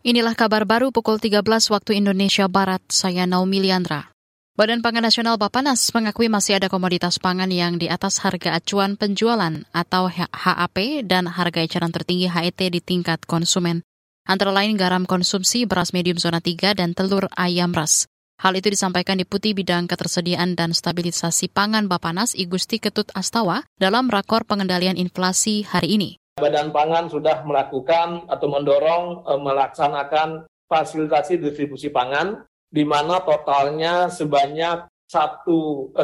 Inilah kabar baru pukul 13 waktu Indonesia Barat, saya Naomi Liandra. Badan Pangan Nasional Bapanas mengakui masih ada komoditas pangan yang di atas harga acuan penjualan atau HAP dan harga eceran tertinggi HET di tingkat konsumen. Antara lain garam konsumsi, beras medium zona 3, dan telur ayam ras. Hal itu disampaikan Deputi Bidang Ketersediaan dan Stabilisasi Pangan Bapanas Igusti Ketut Astawa dalam rakor pengendalian inflasi hari ini. Badan Pangan sudah melakukan atau mendorong e, melaksanakan fasilitasi distribusi pangan di mana totalnya sebanyak 1.142,5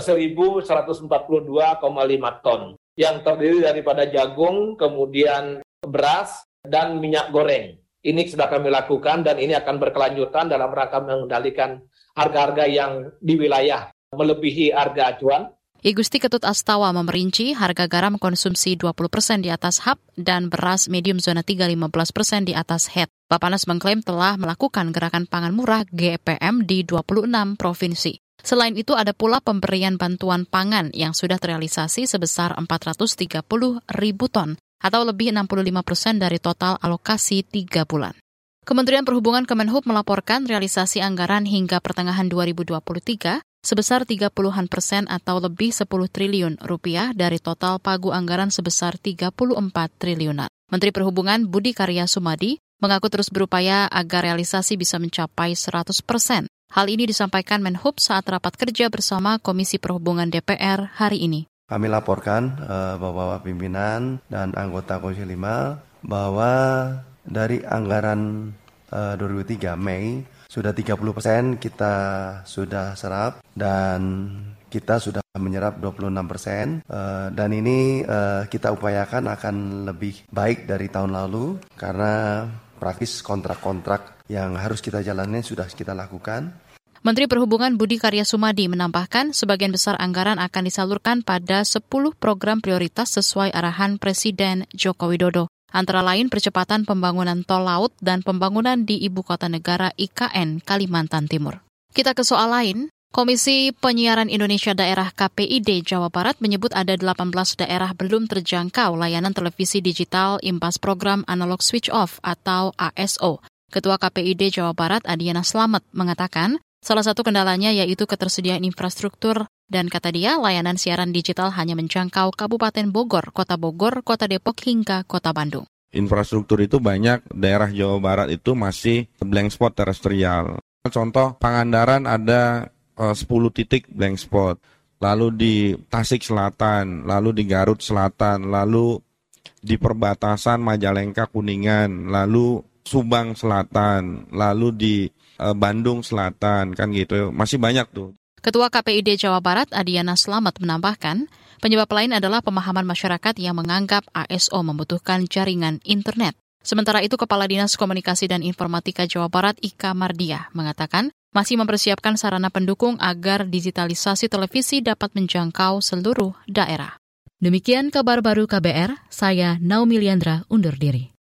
e, ton yang terdiri daripada jagung, kemudian beras, dan minyak goreng. Ini sudah kami lakukan dan ini akan berkelanjutan dalam rangka mengendalikan harga-harga yang di wilayah melebihi harga acuan I Gusti Ketut Astawa memerinci harga garam konsumsi 20 persen di atas HAP dan beras medium zona 3 15 persen di atas HET. Bapanas mengklaim telah melakukan gerakan pangan murah GPM di 26 provinsi. Selain itu ada pula pemberian bantuan pangan yang sudah terrealisasi sebesar 430 ribu ton atau lebih 65 persen dari total alokasi 3 bulan. Kementerian Perhubungan Kemenhub melaporkan realisasi anggaran hingga pertengahan 2023 sebesar 30-an persen atau lebih 10 triliun rupiah dari total pagu anggaran sebesar 34 triliunan. Menteri Perhubungan Budi Karya Sumadi mengaku terus berupaya agar realisasi bisa mencapai 100 persen. Hal ini disampaikan Menhub saat rapat kerja bersama Komisi Perhubungan DPR hari ini. Kami laporkan uh, bahwa pimpinan dan anggota Komisi 5 bahwa dari anggaran uh, 2003 Mei sudah 30 persen kita sudah serap dan kita sudah menyerap 26 persen uh, dan ini uh, kita upayakan akan lebih baik dari tahun lalu karena praktis kontrak-kontrak yang harus kita jalani sudah kita lakukan. Menteri Perhubungan Budi Karya Sumadi menambahkan sebagian besar anggaran akan disalurkan pada 10 program prioritas sesuai arahan Presiden Joko Widodo antara lain percepatan pembangunan tol laut dan pembangunan di Ibu Kota Negara IKN Kalimantan Timur. Kita ke soal lain, Komisi Penyiaran Indonesia Daerah KPID Jawa Barat menyebut ada 18 daerah belum terjangkau layanan televisi digital impas program analog switch off atau ASO. Ketua KPID Jawa Barat Adiana Slamet mengatakan, salah satu kendalanya yaitu ketersediaan infrastruktur dan kata dia, layanan siaran digital hanya menjangkau Kabupaten Bogor, Kota Bogor, Kota Depok, hingga Kota Bandung. Infrastruktur itu banyak, daerah Jawa Barat itu masih blank spot terestrial. Contoh, Pangandaran ada eh, uh, 10 titik blank spot. Lalu di Tasik Selatan, lalu di Garut Selatan, lalu di perbatasan Majalengka Kuningan, lalu Subang Selatan, lalu di uh, Bandung Selatan, kan gitu. Masih banyak tuh. Ketua KPID Jawa Barat Adiana Slamet menambahkan, penyebab lain adalah pemahaman masyarakat yang menganggap ASO membutuhkan jaringan internet. Sementara itu, Kepala Dinas Komunikasi dan Informatika Jawa Barat Ika Mardia mengatakan masih mempersiapkan sarana pendukung agar digitalisasi televisi dapat menjangkau seluruh daerah. Demikian kabar baru KBR, saya Naomi Liandra undur diri.